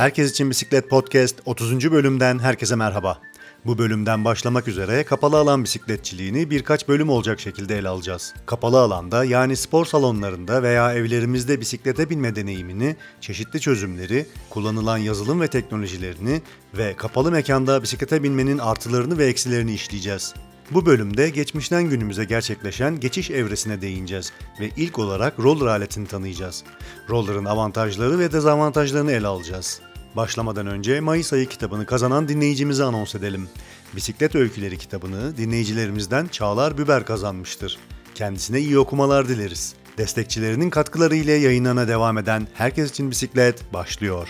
Herkes için Bisiklet Podcast 30. bölümden herkese merhaba. Bu bölümden başlamak üzere kapalı alan bisikletçiliğini birkaç bölüm olacak şekilde ele alacağız. Kapalı alanda yani spor salonlarında veya evlerimizde bisiklete binme deneyimini, çeşitli çözümleri, kullanılan yazılım ve teknolojilerini ve kapalı mekanda bisiklete binmenin artılarını ve eksilerini işleyeceğiz. Bu bölümde geçmişten günümüze gerçekleşen geçiş evresine değineceğiz ve ilk olarak roller aletini tanıyacağız. Roller'ın avantajları ve dezavantajlarını ele alacağız. Başlamadan önce Mayıs ayı kitabını kazanan dinleyicimizi anons edelim. Bisiklet Öyküleri kitabını dinleyicilerimizden Çağlar Büber kazanmıştır. Kendisine iyi okumalar dileriz. Destekçilerinin katkıları ile yayınlarına devam eden Herkes için Bisiklet başlıyor.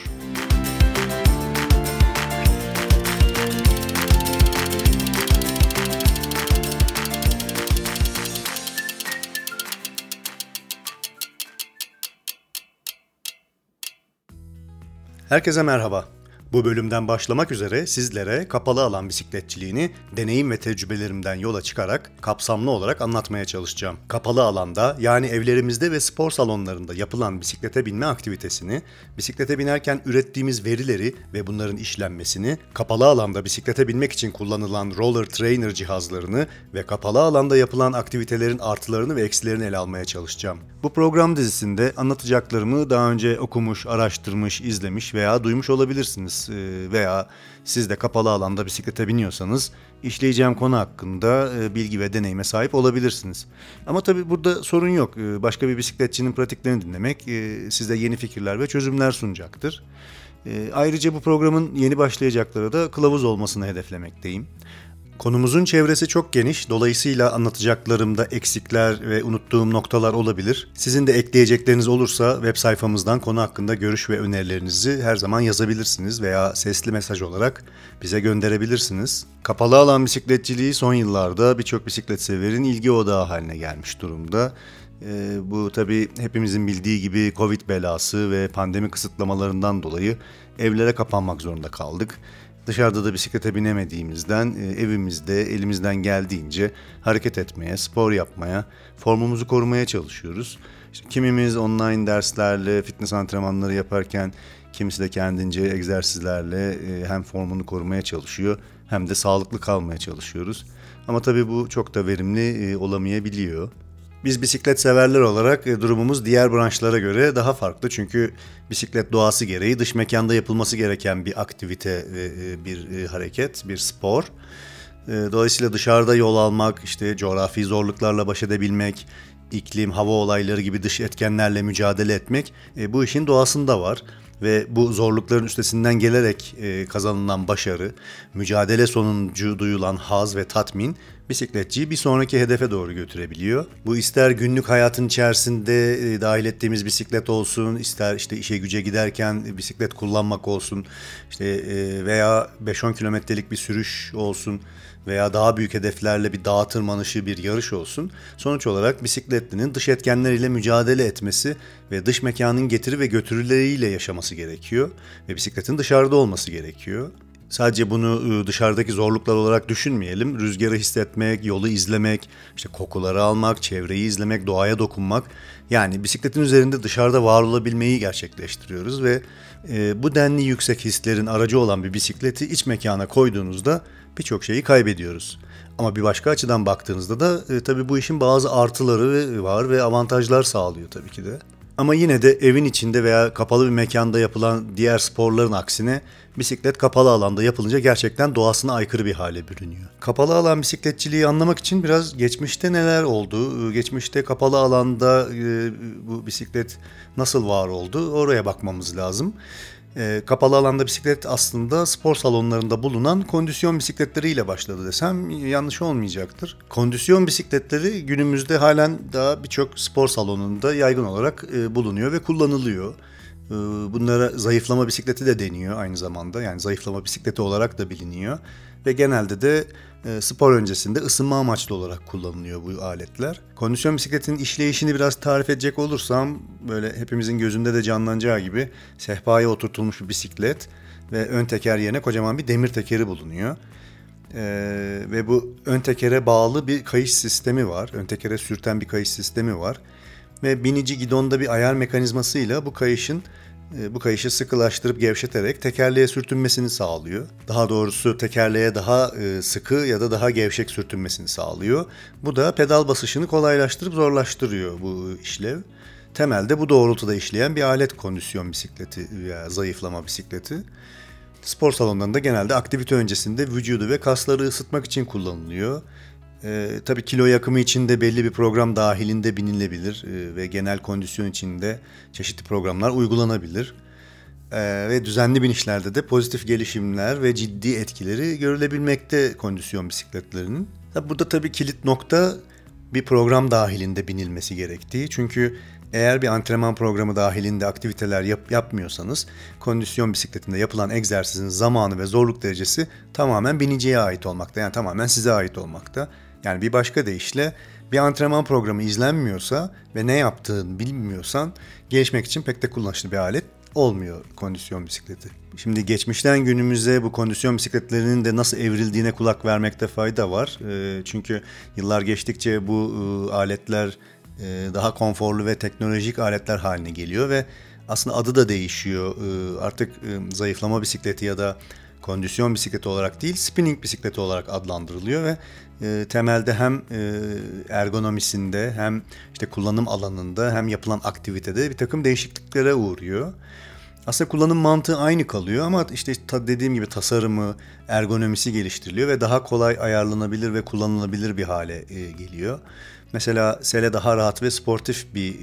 Herkese merhaba. Bu bölümden başlamak üzere sizlere kapalı alan bisikletçiliğini deneyim ve tecrübelerimden yola çıkarak kapsamlı olarak anlatmaya çalışacağım. Kapalı alanda yani evlerimizde ve spor salonlarında yapılan bisiklete binme aktivitesini, bisiklete binerken ürettiğimiz verileri ve bunların işlenmesini, kapalı alanda bisiklete binmek için kullanılan roller trainer cihazlarını ve kapalı alanda yapılan aktivitelerin artılarını ve eksilerini ele almaya çalışacağım. Bu program dizisinde anlatacaklarımı daha önce okumuş, araştırmış, izlemiş veya duymuş olabilirsiniz Ee, veya siz de kapalı alanda bisiklete biniyorsanız işleyeceğim konu hakkında e, bilgi ve deneyime sahip olabilirsiniz. Ama tabii burada sorun yok. Ee, Başka bir bisikletçinin pratiklerini dinlemek e, size yeni fikirler ve çözümler sunacaktır. Ayrıca bu programın yeni başlayacaklara da kılavuz olmasını hedeflemekteyim. Konumuzun çevresi çok geniş, dolayısıyla anlatacaklarımda eksikler ve unuttuğum noktalar olabilir. Sizin de ekleyecekleriniz olursa web sayfamızdan konu hakkında görüş ve önerilerinizi her zaman yazabilirsiniz veya sesli mesaj olarak bize gönderebilirsiniz. Kapalı alan bisikletçiliği son yıllarda birçok bisiklet severin ilgi odağı haline gelmiş durumda. Ee, bu tabii hepimizin bildiği gibi Covid belası ve pandemi kısıtlamalarından dolayı evlere kapanmak zorunda kaldık. Dışarıda da bisiklete binemediğimizden e, evimizde elimizden geldiğince hareket etmeye, spor yapmaya, formumuzu korumaya çalışıyoruz. İşte kimimiz online derslerle fitness antrenmanları yaparken kimisi de kendince egzersizlerle e, hem formunu korumaya çalışıyor hem de sağlıklı kalmaya çalışıyoruz. Ama tabii bu çok da verimli e, olamayabiliyor. Biz bisiklet severler olarak e, durumumuz diğer branşlara göre daha farklı. Çünkü bisiklet doğası gereği dış mekanda yapılması gereken bir aktivite e, bir e, hareket, bir spor. Dolayısıyla dışarıda yol almak, işte coğrafi zorluklarla baş edebilmek, iklim, hava olayları gibi dış etkenlerle mücadele etmek bu işin doğasında var ve bu zorlukların üstesinden gelerek e, kazanılan başarı, mücadele sonucu duyulan haz ve tatmin bisikletçiyi bir sonraki hedefe doğru götürebiliyor. Bu ister günlük hayatın içerisinde e, dahil ettiğimiz bisiklet olsun, ister işte işe güce giderken bisiklet kullanmak olsun, işte e, veya 5-10 kilometrelik bir sürüş olsun veya daha büyük hedeflerle bir dağ tırmanışı, bir yarış olsun. Sonuç olarak bisikletlinin dış etkenleriyle mücadele etmesi ve dış mekanın getiri ve götürüleriyle yaşaması gerekiyor ve bisikletin dışarıda olması gerekiyor. Sadece bunu ı, dışarıdaki zorluklar olarak düşünmeyelim. Rüzgarı hissetmek, yolu izlemek, işte kokuları almak, çevreyi izlemek, doğaya dokunmak. Yani bisikletin üzerinde dışarıda var olabilmeyi gerçekleştiriyoruz ve bu denli yüksek hislerin aracı olan bir bisikleti iç mekana koyduğunuzda birçok şeyi kaybediyoruz. Ama bir başka açıdan baktığınızda da e, tabii bu işin bazı artıları ve- var ve avantajlar sağlıyor tabii ki de. Ama yine de evin içinde veya kapalı bir mekanda yapılan diğer sporların aksine bisiklet kapalı alanda yapılınca gerçekten doğasına aykırı bir hale bürünüyor. Kapalı alan bisikletçiliği anlamak için biraz geçmişte neler oldu, e, geçmişte kapalı alanda e, bu bisiklet nasıl var oldu oraya bakmamız lazım. E, kapalı alanda bisiklet aslında spor salonlarında bulunan kondisyon bisikletleriyle başladı desem yanlış olmayacaktır. Kondisyon bisikletleri günümüzde halen daha birçok spor salonunda yaygın olarak e, bulunuyor ve kullanılıyor. E, bunlara zayıflama bisikleti de deniyor aynı zamanda. Yani zayıflama bisikleti olarak da biliniyor. Ve genelde de e, spor öncesinde ısınma amaçlı olarak kullanılıyor bu aletler. Kondisyon bisikletinin işleyişini biraz tarif edecek olursam böyle hepimizin gözünde de canlanacağı gibi sehpaya oturtulmuş bir bisiklet ve ön teker yerine kocaman bir demir tekeri bulunuyor. Ee, ve bu ön tekere bağlı bir kayış sistemi var. Ön tekere sürten bir kayış sistemi var. Ve binici gidonda bir ayar mekanizmasıyla bu kayışın bu kayışı sıkılaştırıp gevşeterek tekerleğe sürtünmesini sağlıyor. Daha doğrusu tekerleğe daha e, sıkı ya da daha gevşek sürtünmesini sağlıyor. Bu da pedal basışını kolaylaştırıp zorlaştırıyor bu işlev. Temelde bu doğrultuda işleyen bir alet kondisyon bisikleti veya zayıflama bisikleti. Spor salonlarında genelde aktivite öncesinde vücudu ve kasları ısıtmak için kullanılıyor. Ee, tabii kilo yakımı için de belli bir program dahilinde binilebilir ee, ve genel kondisyon için de çeşitli programlar uygulanabilir. Ee, ve düzenli binişlerde de pozitif gelişimler ve ciddi etkileri görülebilmekte kondisyon bisikletlerinin. Tabii burada tabii kilit nokta bir program dahilinde binilmesi gerektiği. Çünkü eğer bir antrenman programı dahilinde aktiviteler yap, yapmıyorsanız kondisyon bisikletinde yapılan egzersizin zamanı ve zorluk derecesi tamamen biniciye ait olmakta. Yani tamamen size ait olmakta. Yani bir başka deyişle bir antrenman programı izlenmiyorsa ve ne yaptığını bilmiyorsan gelişmek için pek de kullanışlı bir alet olmuyor kondisyon bisikleti. Şimdi geçmişten günümüze bu kondisyon bisikletlerinin de nasıl evrildiğine kulak vermekte fayda var. Ee, çünkü yıllar geçtikçe bu ıı, aletler e, daha konforlu ve teknolojik aletler haline geliyor ve aslında adı da değişiyor. Ee, artık zayıflama bisikleti ya da kondisyon bisikleti olarak değil spinning bisikleti olarak adlandırılıyor ve e, temelde hem e, ergonomisinde hem işte kullanım alanında hem yapılan aktivitede bir takım değişikliklere uğruyor. Aslında kullanım mantığı aynı kalıyor ama işte dediğim gibi tasarımı, ergonomisi geliştiriliyor ve daha kolay ayarlanabilir ve kullanılabilir bir hale e, geliyor. Mesela sele daha rahat ve sportif bir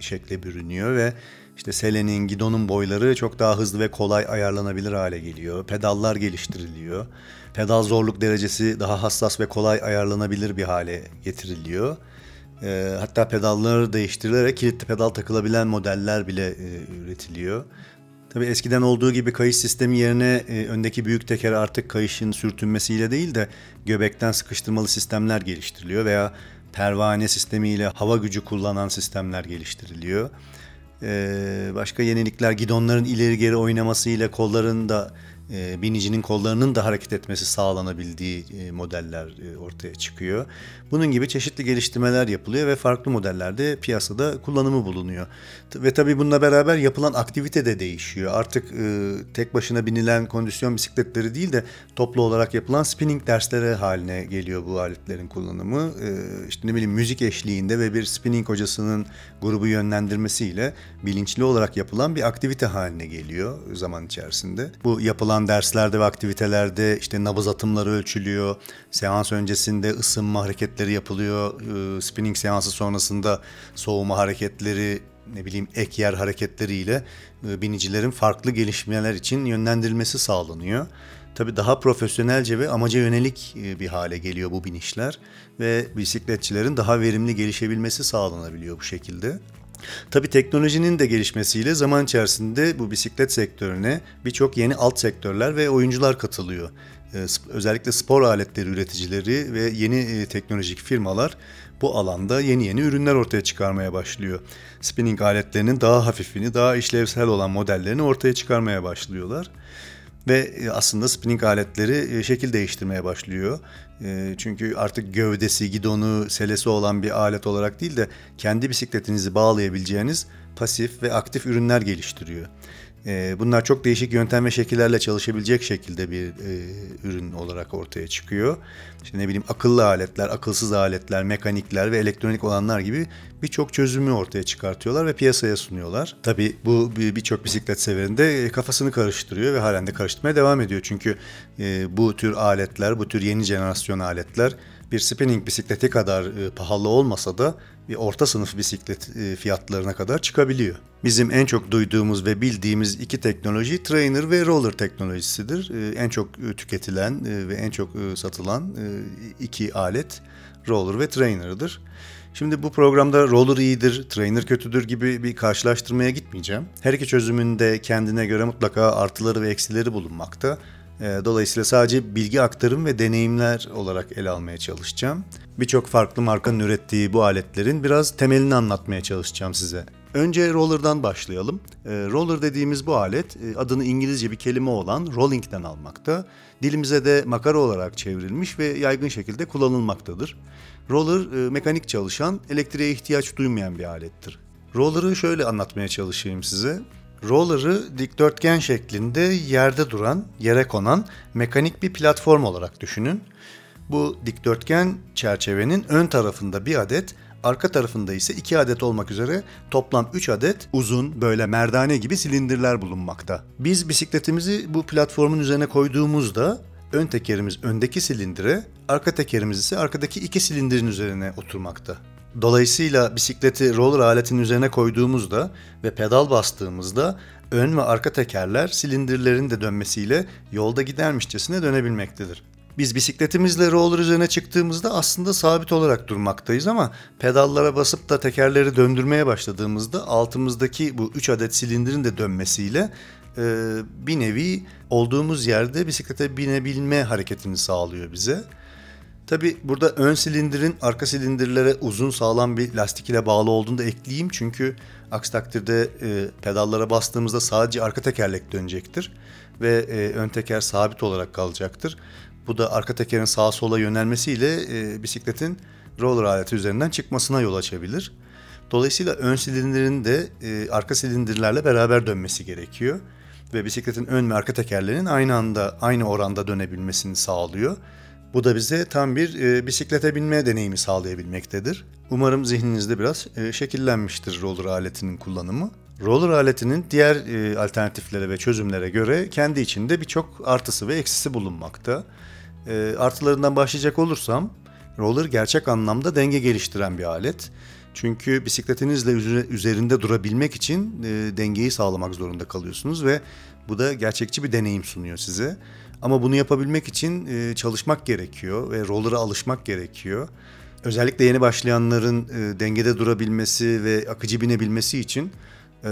şekle bürünüyor ve işte selenin, gidonun boyları çok daha hızlı ve kolay ayarlanabilir hale geliyor. Pedallar geliştiriliyor. Pedal zorluk derecesi daha hassas ve kolay ayarlanabilir bir hale getiriliyor. E, hatta pedalları değiştirilerek kilitli pedal takılabilen modeller bile e, üretiliyor. Tabii eskiden olduğu gibi kayış sistemi yerine e, öndeki büyük teker artık kayışın sürtünmesiyle değil de göbekten sıkıştırmalı sistemler geliştiriliyor veya pervane sistemiyle hava gücü kullanan sistemler geliştiriliyor. Ee, başka yenilikler gidonların ileri geri oynamasıyla kolların da e, binicinin kollarının da hareket etmesi sağlanabildiği e, modeller e, ortaya çıkıyor. Bunun gibi çeşitli geliştirmeler yapılıyor ve farklı modellerde piyasada kullanımı bulunuyor. Ve tabii bununla beraber yapılan aktivite de değişiyor. Artık tek başına binilen kondisyon bisikletleri değil de toplu olarak yapılan spinning dersleri haline geliyor bu aletlerin kullanımı. İşte ne bileyim müzik eşliğinde ve bir spinning hocasının grubu yönlendirmesiyle bilinçli olarak yapılan bir aktivite haline geliyor zaman içerisinde. Bu yapılan yapılan derslerde ve aktivitelerde işte nabız atımları ölçülüyor. Seans öncesinde ısınma hareketleri yapılıyor. Ee, spinning seansı sonrasında soğuma hareketleri, ne bileyim ek yer hareketleriyle e, binicilerin farklı gelişmeler için yönlendirilmesi sağlanıyor. Tabii daha profesyonelce ve amaca yönelik e, bir hale geliyor bu binişler ve bisikletçilerin daha verimli gelişebilmesi sağlanabiliyor bu şekilde. Tabi teknolojinin de gelişmesiyle zaman içerisinde bu bisiklet sektörüne birçok yeni alt sektörler ve oyuncular katılıyor. Ee, özellikle spor aletleri üreticileri ve yeni e, teknolojik firmalar bu alanda yeni yeni ürünler ortaya çıkarmaya başlıyor. Spinning aletlerinin daha hafifini, daha işlevsel olan modellerini ortaya çıkarmaya başlıyorlar. Ve e, aslında spinning aletleri e, şekil değiştirmeye başlıyor. E, çünkü artık gövdesi, gidonu, selesi olan bir alet olarak değil de kendi bisikletinizi bağlayabileceğiniz pasif ve aktif ürünler geliştiriyor. E, bunlar çok değişik yöntem ve şekillerle çalışabilecek şekilde bir e, ürün olarak ortaya çıkıyor. İşte ne bileyim akıllı aletler, akılsız aletler, mekanikler ve elektronik olanlar gibi birçok çözümü ortaya çıkartıyorlar ve piyasaya sunuyorlar. Tabii bu birçok bisiklet severinde kafasını karıştırıyor ve halen de karıştırmaya devam ediyor. Çünkü e, bu tür aletler, bu tür yeni jenerasyon aletler bir spinning bisikleti kadar e, pahalı olmasa da bir orta sınıf bisiklet e, fiyatlarına kadar çıkabiliyor. Bizim en çok duyduğumuz ve bildiğimiz iki teknoloji trainer ve roller teknolojisidir. E, en çok e, tüketilen ve en çok satılan iki alet roller ve trainer'dır. Şimdi bu programda roller iyidir, trainer kötüdür gibi bir karşılaştırmaya gitmeyeceğim. Her iki çözümün de kendine göre mutlaka artıları ve eksileri bulunmakta. Ee, dolayısıyla sadece bilgi aktarım ve deneyimler olarak ele almaya çalışacağım. Birçok farklı markanın ürettiği bu aletlerin biraz temelini anlatmaya çalışacağım size. Önce roller'dan başlayalım. Ee, roller dediğimiz bu alet e, adını İngilizce bir kelime olan rolling'den almakta. Dilimize de makara olarak çevrilmiş ve yaygın şekilde kullanılmaktadır. Roller e, mekanik çalışan, elektriğe ihtiyaç duymayan bir alettir. Roller'ı şöyle anlatmaya çalışayım size. Roller'ı dikdörtgen şeklinde yerde duran, yere konan mekanik bir platform olarak düşünün. Bu dikdörtgen çerçevenin ön tarafında bir adet, arka tarafında ise iki adet olmak üzere toplam 3 adet uzun böyle merdane gibi silindirler bulunmakta. Biz bisikletimizi bu platformun üzerine koyduğumuzda ön tekerimiz öndeki silindire, arka tekerimiz ise arkadaki iki silindirin üzerine oturmakta. Dolayısıyla bisikleti roller aletin üzerine koyduğumuzda ve pedal bastığımızda ön ve arka tekerler silindirlerin de dönmesiyle yolda gidermişçesine dönebilmektedir. Biz bisikletimizle roller üzerine çıktığımızda aslında sabit olarak durmaktayız ama pedallara basıp da tekerleri döndürmeye başladığımızda altımızdaki bu 3 adet silindirin de dönmesiyle e, bir nevi olduğumuz yerde bisiklete binebilme hareketini sağlıyor bize. Tabi burada ön silindirin arka silindirlere uzun sağlam bir lastik ile bağlı olduğunu da ekleyeyim. Çünkü aksi takdirde e, pedallara bastığımızda sadece arka tekerlek dönecektir. Ve e, ön teker sabit olarak kalacaktır. Bu da arka tekerin sağa sola yönelmesiyle e, bisikletin roller aleti üzerinden çıkmasına yol açabilir. Dolayısıyla ön silindirin de e, arka silindirlerle beraber dönmesi gerekiyor. Ve bisikletin ön ve arka tekerlerinin aynı anda, aynı oranda dönebilmesini sağlıyor. Bu da bize tam bir e, bisiklete binme deneyimi sağlayabilmektedir. Umarım zihninizde biraz e, şekillenmiştir roller aletinin kullanımı. Roller aletinin diğer e, alternatiflere ve çözümlere göre kendi içinde birçok artısı ve eksisi bulunmakta. E, artılarından başlayacak olursam, roller gerçek anlamda denge geliştiren bir alet. Çünkü bisikletinizle üzerinde durabilmek için e, dengeyi sağlamak zorunda kalıyorsunuz ve bu da gerçekçi bir deneyim sunuyor size. Ama bunu yapabilmek için e, çalışmak gerekiyor ve roller'a alışmak gerekiyor. Özellikle yeni başlayanların e, dengede durabilmesi ve akıcı binebilmesi için e,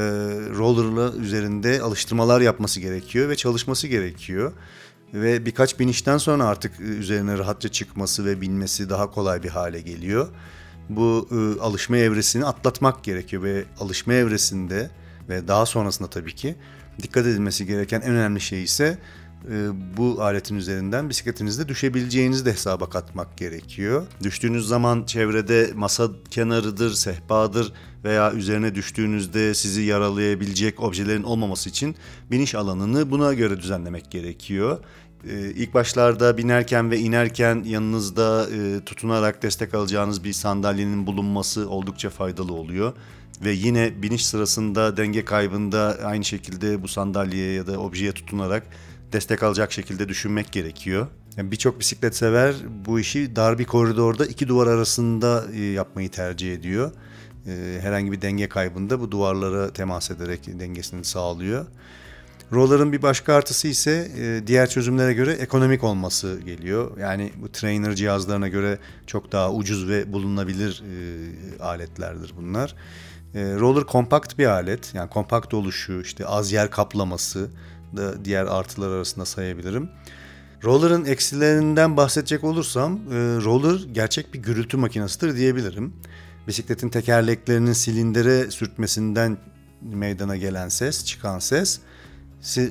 roller'la üzerinde alıştırmalar yapması gerekiyor ve çalışması gerekiyor. Ve birkaç binişten sonra artık e, üzerine rahatça çıkması ve binmesi daha kolay bir hale geliyor. Bu e, alışma evresini atlatmak gerekiyor ve alışma evresinde ve daha sonrasında tabii ki dikkat edilmesi gereken en önemli şey ise e, bu aletin üzerinden bisikletinizde düşebileceğinizi de hesaba katmak gerekiyor. Düştüğünüz zaman çevrede masa kenarıdır, sehpadır veya üzerine düştüğünüzde sizi yaralayabilecek objelerin olmaması için biniş alanını buna göre düzenlemek gerekiyor. Ee, ilk başlarda binerken ve inerken yanınızda e, tutunarak destek alacağınız bir sandalyenin bulunması oldukça faydalı oluyor. Ve yine biniş sırasında denge kaybında aynı şekilde bu sandalyeye ya da objeye tutunarak destek alacak şekilde düşünmek gerekiyor. Yani Birçok bisiklet sever bu işi dar bir koridorda iki duvar arasında e, yapmayı tercih ediyor. E, herhangi bir denge kaybında bu duvarlara temas ederek dengesini sağlıyor. Roller'ın bir başka artısı ise e, diğer çözümlere göre ekonomik olması geliyor. Yani bu trainer cihazlarına göre çok daha ucuz ve bulunabilir aletlerdir bunlar. Roller kompakt bir alet. Yani kompakt oluşu, işte az yer kaplaması, da diğer artılar arasında sayabilirim. Roller'ın eksilerinden bahsedecek olursam, e, roller gerçek bir gürültü makinesidir diyebilirim. Bisikletin tekerleklerinin silindire sürtmesinden meydana gelen ses, çıkan ses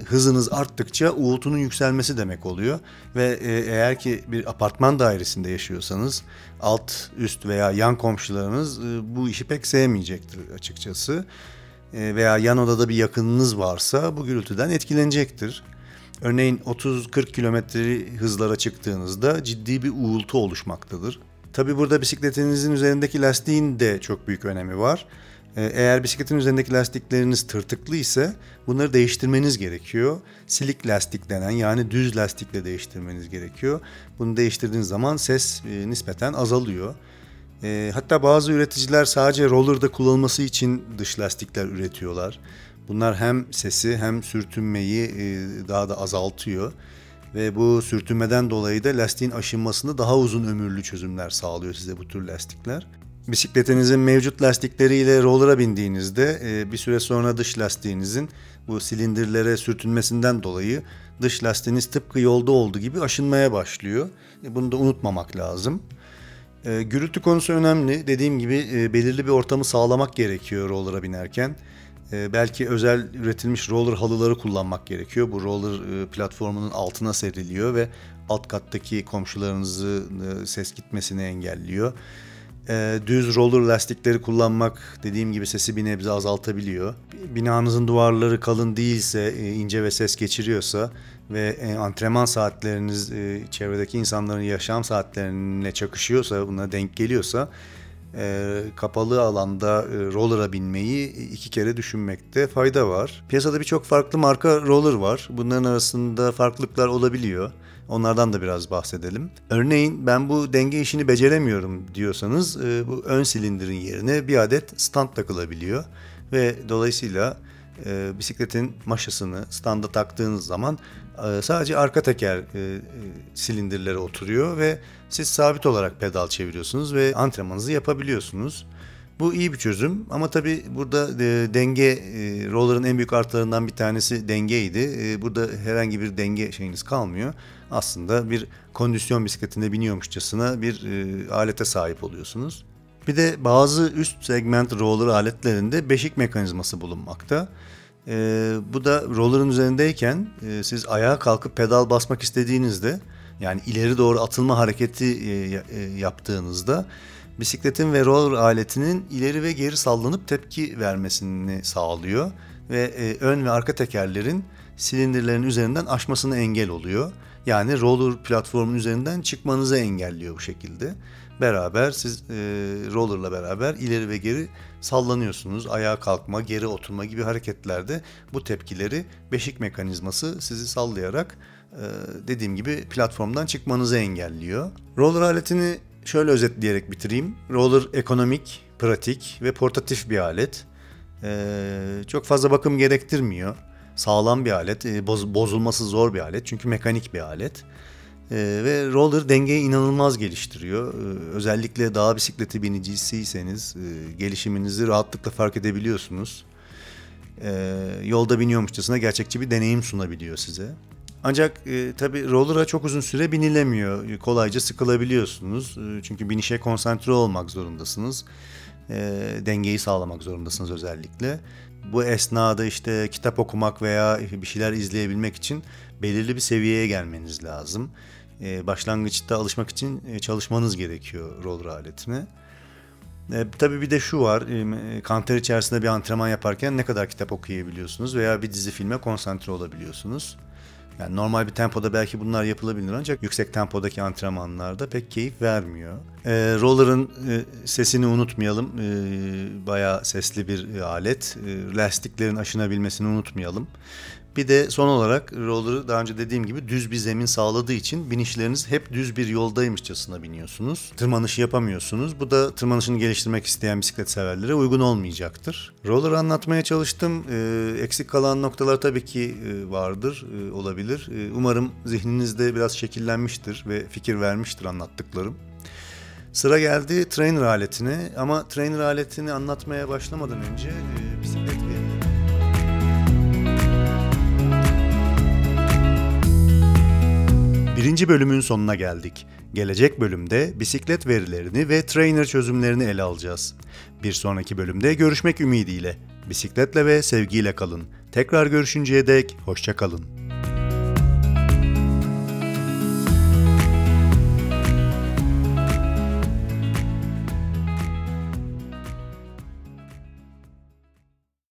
hızınız arttıkça uğultunun yükselmesi demek oluyor. Ve e, eğer ki bir apartman dairesinde yaşıyorsanız alt, üst veya yan komşularınız e, bu işi pek sevmeyecektir açıkçası. E, veya yan odada bir yakınınız varsa bu gürültüden etkilenecektir. Örneğin 30-40 kilometre hızlara çıktığınızda ciddi bir uğultu oluşmaktadır. Tabi burada bisikletinizin üzerindeki lastiğin de çok büyük önemi var. E, eğer bisikletin üzerindeki lastikleriniz tırtıklı ise bunları değiştirmeniz gerekiyor. Silik lastik denen yani düz lastikle değiştirmeniz gerekiyor. Bunu değiştirdiğiniz zaman ses e, nispeten azalıyor. E, hatta bazı üreticiler sadece rollerda kullanılması için dış lastikler üretiyorlar. Bunlar hem sesi hem sürtünmeyi e, daha da azaltıyor. Ve bu sürtünmeden dolayı da lastiğin aşınmasını daha uzun ömürlü çözümler sağlıyor size bu tür lastikler. Bisikletinizin mevcut lastikleriyle roller'a bindiğinizde e, bir süre sonra dış lastiğinizin bu silindirlere sürtünmesinden dolayı dış lastiğiniz tıpkı yolda olduğu gibi aşınmaya başlıyor. E, bunu da unutmamak lazım. E, gürültü konusu önemli. Dediğim gibi belirli bir ortamı sağlamak gerekiyor roller'a binerken. Belki özel üretilmiş roller halıları kullanmak gerekiyor. Bu roller platformunun altına seriliyor ve alt kattaki komşularınızı ses gitmesini engelliyor. Ee, düz roller lastikleri kullanmak dediğim gibi sesi bir nebze azaltabiliyor. Binanızın duvarları kalın değilse, e, ince ve ses geçiriyorsa ve e, antrenman saatleriniz e, çevredeki insanların yaşam saatlerine çakışıyorsa, buna denk geliyorsa e, kapalı alanda e, roller'a binmeyi iki kere düşünmekte fayda var. Piyasada birçok farklı marka roller var. Bunların arasında farklılıklar olabiliyor. Onlardan da biraz bahsedelim. Örneğin ben bu denge işini beceremiyorum diyorsanız e, bu ön silindirin yerine bir adet stand takılabiliyor ve dolayısıyla e, bisikletin maşasını standa taktığınız zaman e, sadece arka teker silindirlere oturuyor ve siz sabit olarak pedal çeviriyorsunuz ve antrenmanınızı yapabiliyorsunuz. Bu iyi bir çözüm ama tabi burada e, denge e, roller'ın en büyük artılarından bir tanesi dengeydi. E, burada herhangi bir denge şeyiniz kalmıyor. Aslında bir kondisyon bisikletinde biniyormuşçasına bir e, alete sahip oluyorsunuz. Bir de bazı üst segment roller aletlerinde beşik mekanizması bulunmakta. E, bu da roller'ın üzerindeyken e, siz ayağa kalkıp pedal basmak istediğinizde yani ileri doğru atılma hareketi e, e, yaptığınızda bisikletin ve roller aletinin ileri ve geri sallanıp tepki vermesini sağlıyor ve e, ön ve arka tekerlerin silindirlerin üzerinden aşmasını engel oluyor. Yani roller platformun üzerinden çıkmanızı engelliyor bu şekilde. Beraber siz e, rollerla beraber ileri ve geri sallanıyorsunuz. Ayağa kalkma, geri oturma gibi hareketlerde bu tepkileri beşik mekanizması sizi sallayarak e, dediğim gibi platformdan çıkmanızı engelliyor. Roller aletini şöyle özetleyerek bitireyim. Roller ekonomik, pratik ve portatif bir alet. E, çok fazla bakım gerektirmiyor sağlam bir alet, e, boz, bozulması zor bir alet çünkü mekanik bir alet. E, ve roller dengeyi inanılmaz geliştiriyor. E, özellikle dağ bisikleti binicisiyseniz e, gelişiminizi rahatlıkla fark edebiliyorsunuz. E, yolda biniyormuşçasına gerçekçi bir deneyim sunabiliyor size. Ancak e, tabii roller'a çok uzun süre binilemiyor. Kolayca sıkılabiliyorsunuz. E, çünkü binişe konsantre olmak zorundasınız. E, dengeyi sağlamak zorundasınız özellikle. Bu esnada işte kitap okumak veya bir şeyler izleyebilmek için belirli bir seviyeye gelmeniz lazım. E, başlangıçta alışmak için e, çalışmanız gerekiyor roller aletine. E, tabii bir de şu var, e, kanter içerisinde bir antrenman yaparken ne kadar kitap okuyabiliyorsunuz veya bir dizi filme konsantre olabiliyorsunuz. Yani normal bir tempoda belki bunlar yapılabilir ancak yüksek tempodaki antrenmanlarda pek keyif vermiyor. E, roller'ın e, sesini unutmayalım. E, bayağı sesli bir alet. E, lastiklerin aşınabilmesini unutmayalım. Bir de son olarak roller'ı daha önce dediğim gibi düz bir zemin sağladığı için binişleriniz hep düz bir yoldaymışçasına biniyorsunuz. Tırmanışı yapamıyorsunuz. Bu da tırmanışını geliştirmek isteyen bisiklet severlere uygun olmayacaktır. Roller anlatmaya çalıştım. Ee, eksik kalan noktalar tabii ki e, vardır, e, olabilir. E, umarım zihninizde biraz şekillenmiştir ve fikir vermiştir anlattıklarım. Sıra geldi trainer aletine ama trainer aletini anlatmaya başlamadan önce Birinci bölümün sonuna geldik. Gelecek bölümde bisiklet verilerini ve trainer çözümlerini ele alacağız. Bir sonraki bölümde görüşmek ümidiyle. Bisikletle ve sevgiyle kalın. Tekrar görüşünceye dek hoşça kalın.